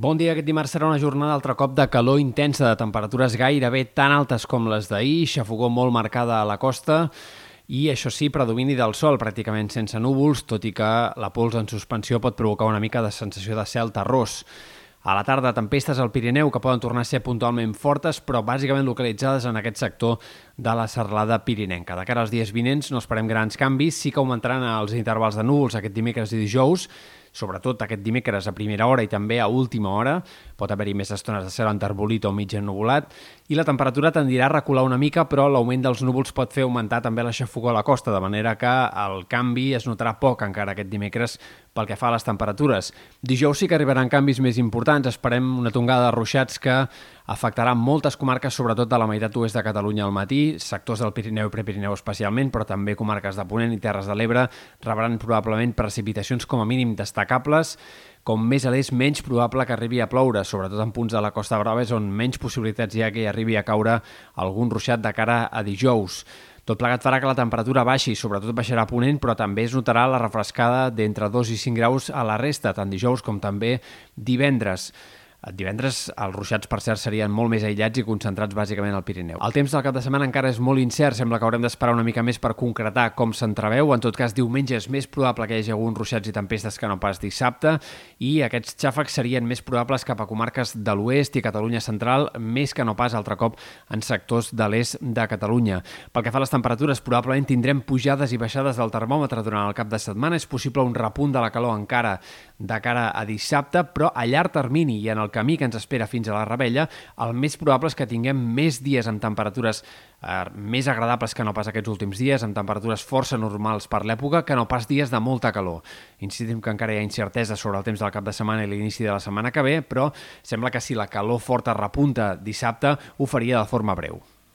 Bon dia. Aquest dimarts serà una jornada altre cop de calor intensa, de temperatures gairebé tan altes com les d'ahir, xafogó molt marcada a la costa i això sí, predomini del sol, pràcticament sense núvols, tot i que la pols en suspensió pot provocar una mica de sensació de cel terrós. A la tarda, tempestes al Pirineu que poden tornar a ser puntualment fortes, però bàsicament localitzades en aquest sector de la serralada pirinenca. De cara als dies vinents no esperem grans canvis, sí que augmentaran els intervals de núvols aquest dimecres i dijous, sobretot aquest dimecres a primera hora i també a última hora, pot haver-hi més estones de cel enterbolit o mig ennubulat, i la temperatura tendirà a recular una mica, però l'augment dels núvols pot fer augmentar també la xafogó a la costa, de manera que el canvi es notarà poc encara aquest dimecres pel que fa a les temperatures. Dijous sí que arribaran canvis més importants, esperem una tongada de ruixats que afectarà moltes comarques, sobretot de la meitat oest de Catalunya al matí, sectors del Pirineu i Prepirineu especialment, però també comarques de Ponent i Terres de l'Ebre rebran probablement precipitacions com a mínim destacables, com més a l'est, menys probable que arribi a ploure, sobretot en punts de la Costa Brava, és on menys possibilitats hi ha que hi arribi a caure algun ruixat de cara a dijous. Tot plegat farà que la temperatura baixi, sobretot baixarà a ponent, però també es notarà la refrescada d'entre 2 i 5 graus a la resta, tant dijous com també divendres. Divendres els ruixats, per cert, serien molt més aïllats i concentrats bàsicament al Pirineu. El temps del cap de setmana encara és molt incert, sembla que haurem d'esperar una mica més per concretar com s'entreveu. En tot cas, diumenge és més probable que hi hagi alguns ruixats i tempestes que no pas dissabte i aquests xàfecs serien més probables cap a comarques de l'oest i Catalunya central, més que no pas altre cop en sectors de l'est de Catalunya. Pel que fa a les temperatures, probablement tindrem pujades i baixades del termòmetre durant el cap de setmana. És possible un repunt de la calor encara de cara a dissabte, però a llarg termini i en el camí que ens espera fins a la rebella, el més probable és que tinguem més dies amb temperatures eh, més agradables que no pas aquests últims dies, amb temperatures força normals per l'època, que no pas dies de molta calor. Insistim que encara hi ha incertesa sobre el temps del cap de setmana i l'inici de la setmana que ve, però sembla que si la calor forta repunta dissabte, ho faria de forma breu.